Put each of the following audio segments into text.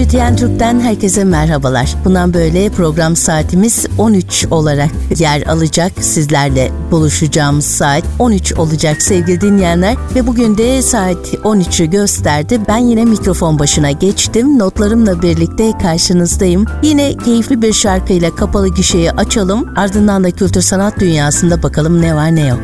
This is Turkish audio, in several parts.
CGTN Türk'ten herkese merhabalar. Bundan böyle program saatimiz 13 olarak yer alacak. Sizlerle buluşacağımız saat 13 olacak sevgili dinleyenler. Ve bugün de saat 13'ü gösterdi. Ben yine mikrofon başına geçtim. Notlarımla birlikte karşınızdayım. Yine keyifli bir şarkıyla kapalı gişeyi açalım. Ardından da kültür sanat dünyasında bakalım ne var ne yok.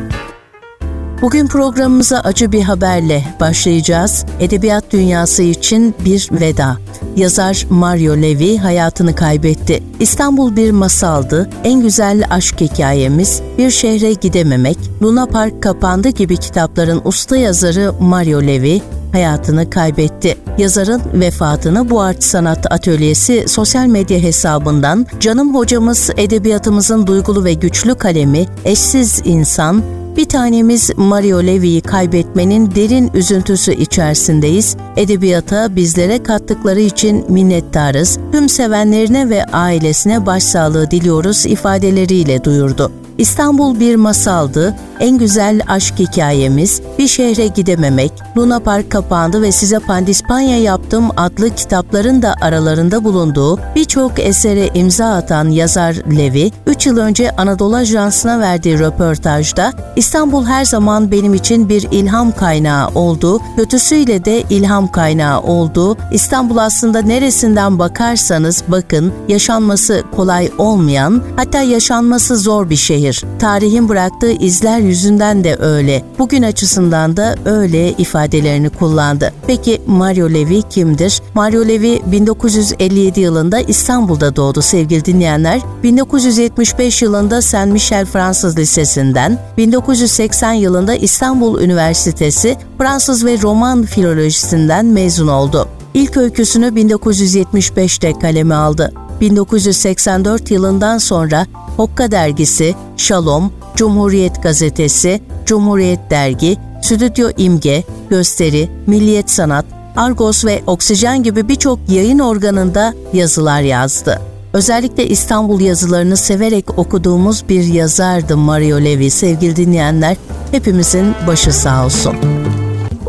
Bugün programımıza acı bir haberle başlayacağız. Edebiyat dünyası için bir veda. Yazar Mario Levi hayatını kaybetti. İstanbul bir masaldı, en güzel aşk hikayemiz, bir şehre gidememek, Luna Park kapandı gibi kitapların usta yazarı Mario Levi hayatını kaybetti. Yazarın vefatını bu art sanat atölyesi sosyal medya hesabından canım hocamız edebiyatımızın duygulu ve güçlü kalemi, eşsiz insan, bir tanemiz Mario Levy'yi kaybetmenin derin üzüntüsü içerisindeyiz. Edebiyata bizlere kattıkları için minnettarız. Tüm sevenlerine ve ailesine başsağlığı diliyoruz ifadeleriyle duyurdu. İstanbul bir masaldı, en güzel aşk hikayemiz, bir şehre gidememek, Luna Park kapandı ve size Pandispanya yaptım adlı kitapların da aralarında bulunduğu birçok esere imza atan yazar Levi, 3 yıl önce Anadolu Ajansı'na verdiği röportajda İstanbul her zaman benim için bir ilham kaynağı oldu, kötüsüyle de ilham kaynağı oldu. İstanbul aslında neresinden bakarsanız bakın yaşanması kolay olmayan, hatta yaşanması zor bir şehir. Tarihin bıraktığı izler yüzünden de öyle. Bugün açısından da öyle ifadelerini kullandı. Peki Mario Levi kimdir? Mario Levi 1957 yılında İstanbul'da doğdu sevgili dinleyenler. 1975 yılında Saint Michel Fransız Lisesi'nden, 1980 yılında İstanbul Üniversitesi Fransız ve Roman Filolojisinden mezun oldu. İlk öyküsünü 1975'te kaleme aldı. 1984 yılından sonra Hokka dergisi, Şalom, Cumhuriyet Gazetesi, Cumhuriyet Dergi, Stüdyo İmge, Gösteri, Milliyet Sanat, Argos ve Oksijen gibi birçok yayın organında yazılar yazdı. Özellikle İstanbul yazılarını severek okuduğumuz bir yazardı Mario Levi sevgili dinleyenler. Hepimizin başı sağ olsun.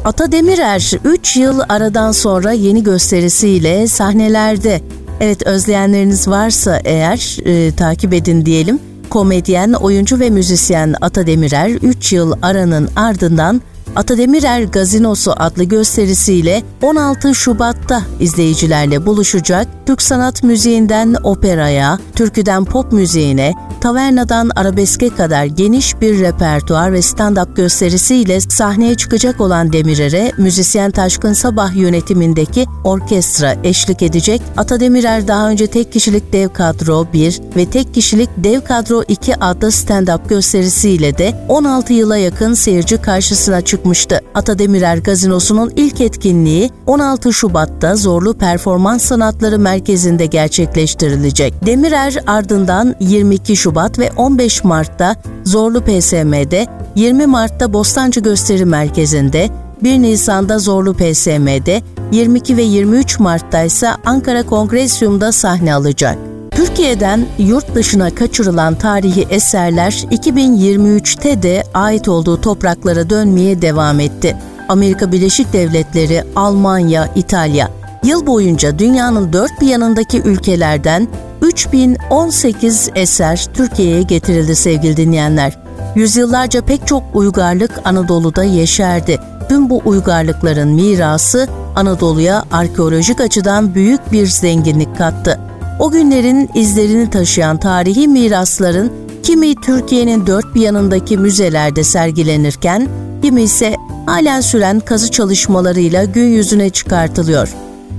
Ata Demirer 3 yıl aradan sonra yeni gösterisiyle sahnelerde. Evet özleyenleriniz varsa eğer e, takip edin diyelim. Komedyen, oyuncu ve müzisyen Ata Demirer 3 yıl aranın ardından Atademirer Gazinosu adlı gösterisiyle 16 Şubat'ta izleyicilerle buluşacak. Türk sanat müziğinden operaya, türküden pop müziğine, tavernadan arabeske kadar geniş bir repertuar ve stand-up gösterisiyle sahneye çıkacak olan Demirer'e müzisyen Taşkın Sabah yönetimindeki orkestra eşlik edecek. Atademirer daha önce tek kişilik dev kadro 1 ve tek kişilik dev kadro 2 adlı stand-up gösterisiyle de 16 yıla yakın seyirci karşısına çıkmıştır çıkmıştı. Atademirer Gazinosu'nun ilk etkinliği 16 Şubat'ta Zorlu Performans Sanatları Merkezi'nde gerçekleştirilecek. Demirer ardından 22 Şubat ve 15 Mart'ta Zorlu PSM'de, 20 Mart'ta Bostancı Gösteri Merkezi'nde, 1 Nisan'da Zorlu PSM'de, 22 ve 23 Mart'ta ise Ankara Kongresyum'da sahne alacak. Türkiye'den yurt dışına kaçırılan tarihi eserler 2023'te de ait olduğu topraklara dönmeye devam etti. Amerika Birleşik Devletleri, Almanya, İtalya yıl boyunca dünyanın dört bir yanındaki ülkelerden 3018 eser Türkiye'ye getirildi sevgili dinleyenler. Yüzyıllarca pek çok uygarlık Anadolu'da yeşerdi. Tüm bu uygarlıkların mirası Anadolu'ya arkeolojik açıdan büyük bir zenginlik kattı. O günlerin izlerini taşıyan tarihi mirasların kimi Türkiye'nin dört bir yanındaki müzelerde sergilenirken, kimi ise halen süren kazı çalışmalarıyla gün yüzüne çıkartılıyor.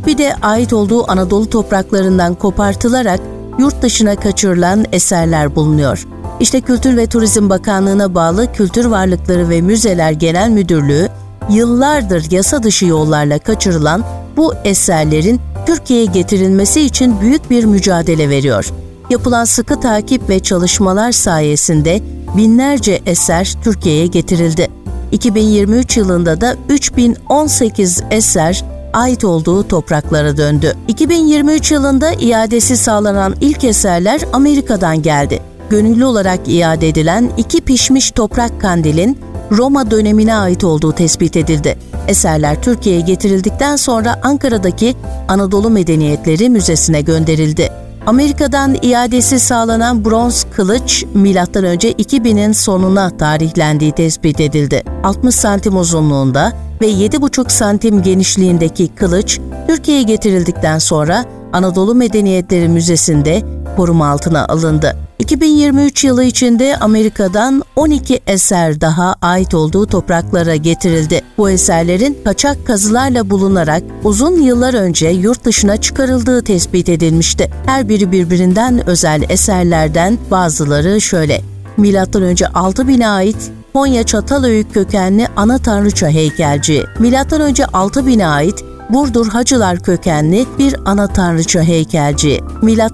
Bir de ait olduğu Anadolu topraklarından kopartılarak yurt dışına kaçırılan eserler bulunuyor. İşte Kültür ve Turizm Bakanlığı'na bağlı Kültür Varlıkları ve Müzeler Genel Müdürlüğü, yıllardır yasa dışı yollarla kaçırılan bu eserlerin Türkiye'ye getirilmesi için büyük bir mücadele veriyor. Yapılan sıkı takip ve çalışmalar sayesinde binlerce eser Türkiye'ye getirildi. 2023 yılında da 3018 eser ait olduğu topraklara döndü. 2023 yılında iadesi sağlanan ilk eserler Amerika'dan geldi. Gönüllü olarak iade edilen iki pişmiş toprak kandilin Roma dönemine ait olduğu tespit edildi. Eserler Türkiye'ye getirildikten sonra Ankara'daki Anadolu Medeniyetleri Müzesi'ne gönderildi. Amerika'dan iadesi sağlanan bronz kılıç M.Ö. 2000'in sonuna tarihlendiği tespit edildi. 60 santim uzunluğunda ve 7,5 santim genişliğindeki kılıç Türkiye'ye getirildikten sonra Anadolu Medeniyetleri Müzesi'nde koruma altına alındı. 2023 yılı içinde Amerika'dan 12 eser daha ait olduğu topraklara getirildi. Bu eserlerin kaçak kazılarla bulunarak uzun yıllar önce yurt dışına çıkarıldığı tespit edilmişti. Her biri birbirinden özel eserlerden bazıları şöyle. Milattan önce 6000'e ait Konya Çatalhöyük kökenli ana tanrıça heykelci. Önce 6000'e ait Burdur Hacılar kökenli bir ana tanrıça heykelci.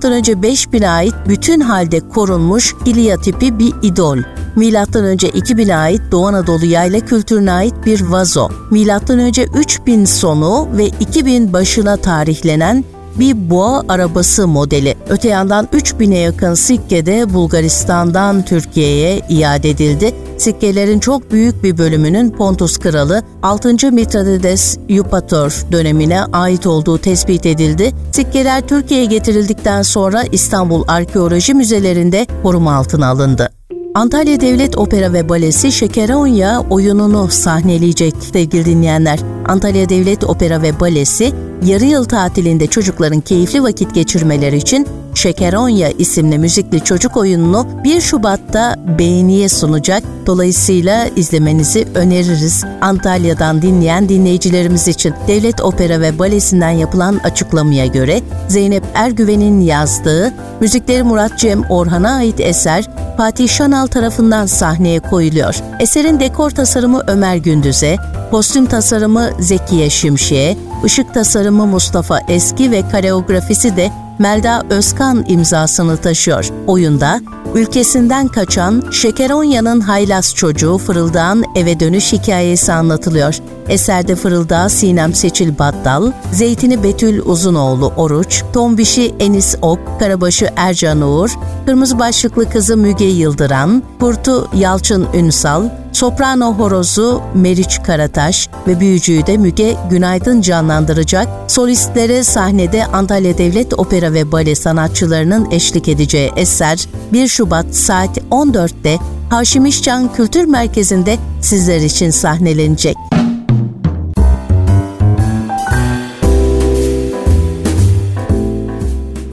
Önce 5000'e ait bütün halde korunmuş İlya tipi bir idol. Önce 2000'e ait Doğu Anadolu yayla kültürüne ait bir vazo. Önce 3000 sonu ve 2000 başına tarihlenen bir boğa arabası modeli. Öte yandan 3000'e yakın sikke de Bulgaristan'dan Türkiye'ye iade edildi. Sikkelerin çok büyük bir bölümünün Pontus Kralı 6. Mitradates Yupator dönemine ait olduğu tespit edildi. Sikkeler Türkiye'ye getirildikten sonra İstanbul Arkeoloji Müzelerinde koruma altına alındı. Antalya Devlet Opera ve Balesi Şekeronya oyununu sahneleyecek sevgili dinleyenler. Antalya Devlet Opera ve Balesi yarı yıl tatilinde çocukların keyifli vakit geçirmeleri için Şekeronya isimli müzikli çocuk oyununu 1 Şubat'ta beğeniye sunacak. Dolayısıyla izlemenizi öneririz. Antalya'dan dinleyen dinleyicilerimiz için Devlet Opera ve Balesi'nden yapılan açıklamaya göre Zeynep Ergüven'in yazdığı, müzikleri Murat Cem Orhan'a ait eser Fatih Şanal tarafından sahneye koyuluyor. Eserin dekor tasarımı Ömer Gündüz'e, kostüm tasarımı Zekiye Şimşek'e, ışık tasarımı Mustafa Eski ve koreografisi de Melda Özkan imzasını taşıyor. Oyunda ülkesinden kaçan Şekeronya'nın haylaz çocuğu Fırıldağ'ın eve dönüş hikayesi anlatılıyor. Eserde Fırıldağı Sinem Seçil Battal, Zeytini Betül Uzunoğlu Oruç, Tombişi Enis Ok, Karabaşı Ercan Uğur, Kırmızı Başlıklı Kızı Müge Yıldıran, Kurtu Yalçın Ünsal, Soprano horozu Meriç Karataş ve büyücüyü de Müge Günaydın canlandıracak. Solistlere sahnede Antalya Devlet Opera ve Bale sanatçılarının eşlik edeceği eser 1 Şubat saat 14'te Haşim İşcan Kültür Merkezi'nde sizler için sahnelenecek.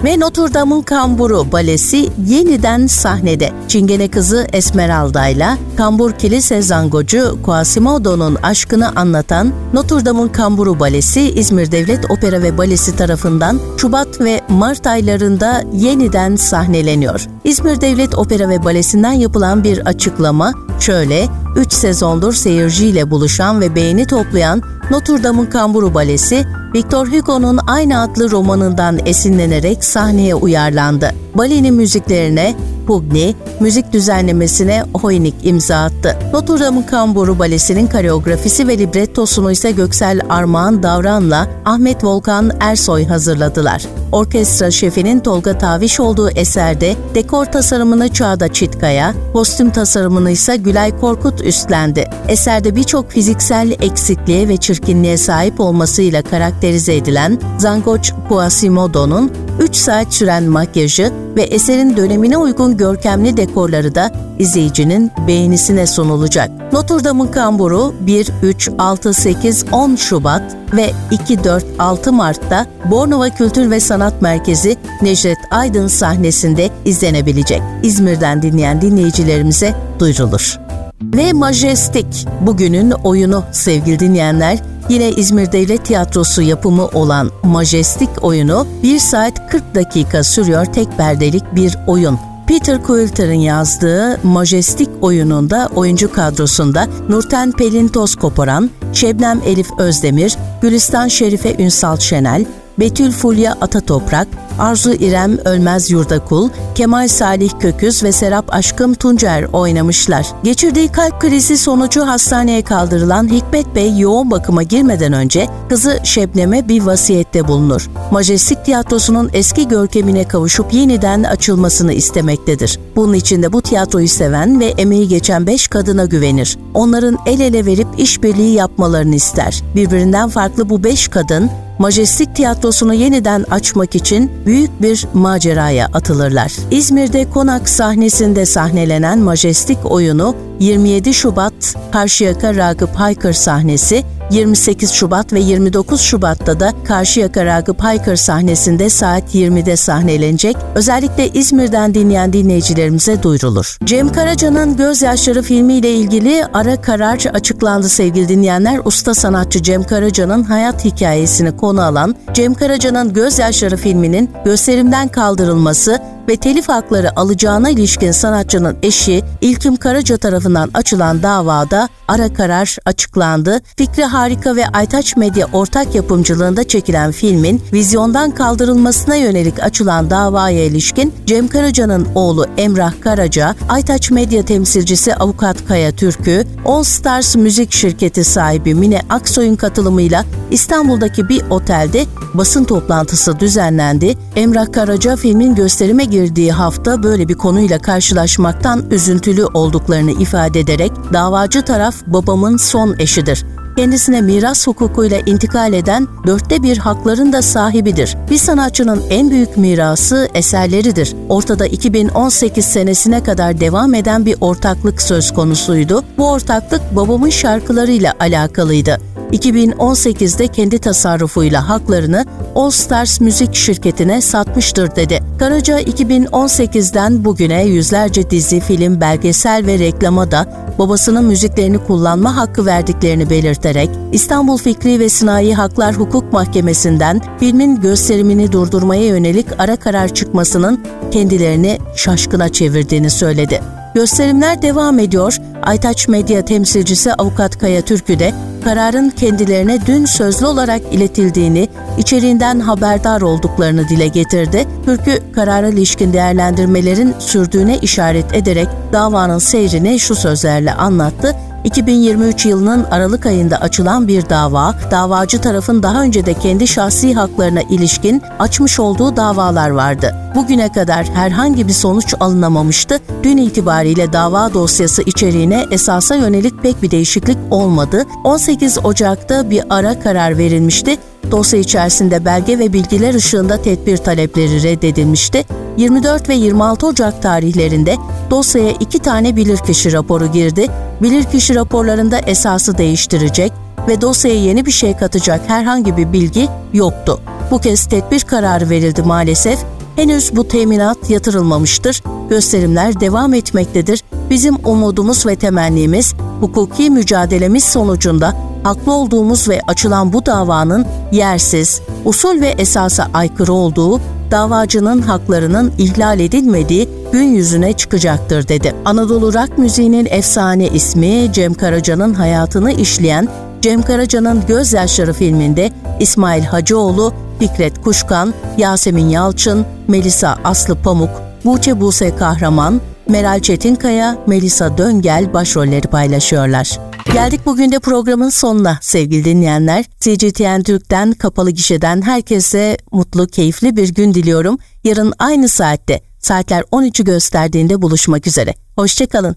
Ve Notre Dame'ın Kamburu Balesi yeniden sahnede. Çingene kızı Esmeralda ile Kambur Kilise zangocu Quasimodo'nun aşkını anlatan Notre Dame'ın Kamburu Balesi İzmir Devlet Opera ve Balesi tarafından Şubat ve Mart aylarında yeniden sahneleniyor. İzmir Devlet Opera ve Balesi'nden yapılan bir açıklama şöyle, 3 sezondur seyirciyle buluşan ve beğeni toplayan Notre Dame'ın Kamburu Balesi, Victor Hugo'nun aynı adlı romanından esinlenerek sahneye uyarlandı. Balenin müziklerine Pugni, müzik düzenlemesine Hoynik imza attı. Notre Dame'ın Kamburu Balesi'nin koreografisi ve librettosunu ise Göksel Armağan Davran'la Ahmet Volkan Ersoy hazırladılar. Orkestra şefinin Tolga Taviş olduğu eserde dekor tasarımını Çağda Çitkaya, kostüm tasarımını ise Gülay Korkut üstlendi. Eserde birçok fiziksel eksikliğe ve çirkinliğe sahip olmasıyla karakterize edilen Zangoç Quasimodo'nun 3 saat süren makyajı ve eserin dönemine uygun görkemli dekorları da izleyicinin beğenisine sunulacak. Notre Dame'ın kamburu 1, 3, 6, 8, 10 Şubat ve 2, 4, 6 Mart'ta Bornova Kültür ve Sanat Merkezi Necdet Aydın sahnesinde izlenebilecek. İzmir'den dinleyen dinleyicilerimize duyurulur. Ve Majestic bugünün oyunu sevgili dinleyenler Yine İzmir Devlet Tiyatrosu yapımı olan Majestic oyunu 1 saat 40 dakika sürüyor tek perdelik bir oyun. Peter Quilter'ın yazdığı Majestic oyununda oyuncu kadrosunda Nurten Pelin Toz Koparan, Şebnem Elif Özdemir, Gülistan Şerife Ünsal Şenel, Betül Fulya Atatoprak, Arzu İrem Ölmez Yurdakul, Kemal Salih Köküz ve Serap Aşkım Tuncer oynamışlar. Geçirdiği kalp krizi sonucu hastaneye kaldırılan Hikmet Bey yoğun bakıma girmeden önce kızı Şebnem'e bir vasiyette bulunur. Majestik Tiyatrosu'nun eski görkemine kavuşup yeniden açılmasını istemektedir. Bunun için de bu tiyatroyu seven ve emeği geçen beş kadına güvenir. Onların el ele verip işbirliği yapmalarını ister. Birbirinden farklı bu beş kadın Majestik Tiyatrosu'nu yeniden açmak için büyük bir maceraya atılırlar. İzmir'de Konak sahnesinde sahnelenen Majestik oyunu 27 Şubat Karşıyaka Ragıp Haykır sahnesi 28 Şubat ve 29 Şubat'ta da Karşıyaka Ragıp Haykır sahnesinde saat 20'de sahnelenecek. Özellikle İzmir'den dinleyen dinleyicilerimize duyurulur. Cem Karaca'nın Gözyaşları filmiyle ilgili ara karar açıklandı sevgili dinleyenler. Usta sanatçı Cem Karaca'nın hayat hikayesini konu alan Cem Karaca'nın Gözyaşları filminin gösterimden kaldırılması ve telif hakları alacağına ilişkin sanatçının eşi İlkim Karaca tarafından açılan davada ara karar açıklandı. Fikri Harika ve Aytaç Medya ortak yapımcılığında çekilen filmin vizyondan kaldırılmasına yönelik açılan davaya ilişkin Cem Karaca'nın oğlu Emrah Karaca, Aytaç Medya temsilcisi Avukat Kaya Türkü, All Stars müzik şirketi sahibi Mine Aksoy'un katılımıyla İstanbul'daki bir otelde basın toplantısı düzenlendi. Emrah Karaca filmin gösterime girdiği hafta böyle bir konuyla karşılaşmaktan üzüntülü olduklarını ifade ederek davacı taraf babamın son eşidir. Kendisine miras hukukuyla intikal eden dörtte bir hakların da sahibidir. Bir sanatçının en büyük mirası eserleridir. Ortada 2018 senesine kadar devam eden bir ortaklık söz konusuydu. Bu ortaklık babamın şarkılarıyla alakalıydı. 2018'de kendi tasarrufuyla haklarını All Stars müzik şirketine satmıştır dedi. Karaca 2018'den bugüne yüzlerce dizi, film, belgesel ve reklama da babasının müziklerini kullanma hakkı verdiklerini belirterek İstanbul Fikri ve Sinayi Haklar Hukuk Mahkemesi'nden filmin gösterimini durdurmaya yönelik ara karar çıkmasının kendilerini şaşkına çevirdiğini söyledi. Gösterimler devam ediyor. Aytaç Medya temsilcisi Avukat Kaya Türkü de kararın kendilerine dün sözlü olarak iletildiğini, içeriğinden haberdar olduklarını dile getirdi. Türkü karara ilişkin değerlendirmelerin sürdüğüne işaret ederek davanın seyrini şu sözlerle anlattı. 2023 yılının Aralık ayında açılan bir dava, davacı tarafın daha önce de kendi şahsi haklarına ilişkin açmış olduğu davalar vardı. Bugüne kadar herhangi bir sonuç alınamamıştı. Dün itibariyle dava dosyası içeriğine esasa yönelik pek bir değişiklik olmadı. 18 Ocak'ta bir ara karar verilmişti. Dosya içerisinde belge ve bilgiler ışığında tedbir talepleri reddedilmişti. 24 ve 26 Ocak tarihlerinde dosyaya iki tane bilirkişi raporu girdi. Bilirkişi raporlarında esası değiştirecek ve dosyaya yeni bir şey katacak herhangi bir bilgi yoktu. Bu kez tedbir kararı verildi maalesef. Henüz bu teminat yatırılmamıştır. Gösterimler devam etmektedir. Bizim umudumuz ve temennimiz hukuki mücadelemiz sonucunda haklı olduğumuz ve açılan bu davanın yersiz, usul ve esasa aykırı olduğu, davacının haklarının ihlal edilmediği gün yüzüne çıkacaktır dedi. Anadolu rock müziğinin efsane ismi Cem Karaca'nın hayatını işleyen Cem Karaca'nın Gözyaşları filminde İsmail Hacıoğlu, Fikret Kuşkan, Yasemin Yalçın, Melisa Aslı Pamuk, Buğçe Buse Kahraman, Meral Çetinkaya, Melisa Döngel başrolleri paylaşıyorlar. Geldik bugün de programın sonuna sevgili dinleyenler. CGTN Türk'ten kapalı gişeden herkese mutlu, keyifli bir gün diliyorum. Yarın aynı saatte saatler 13'ü gösterdiğinde buluşmak üzere. Hoşçakalın.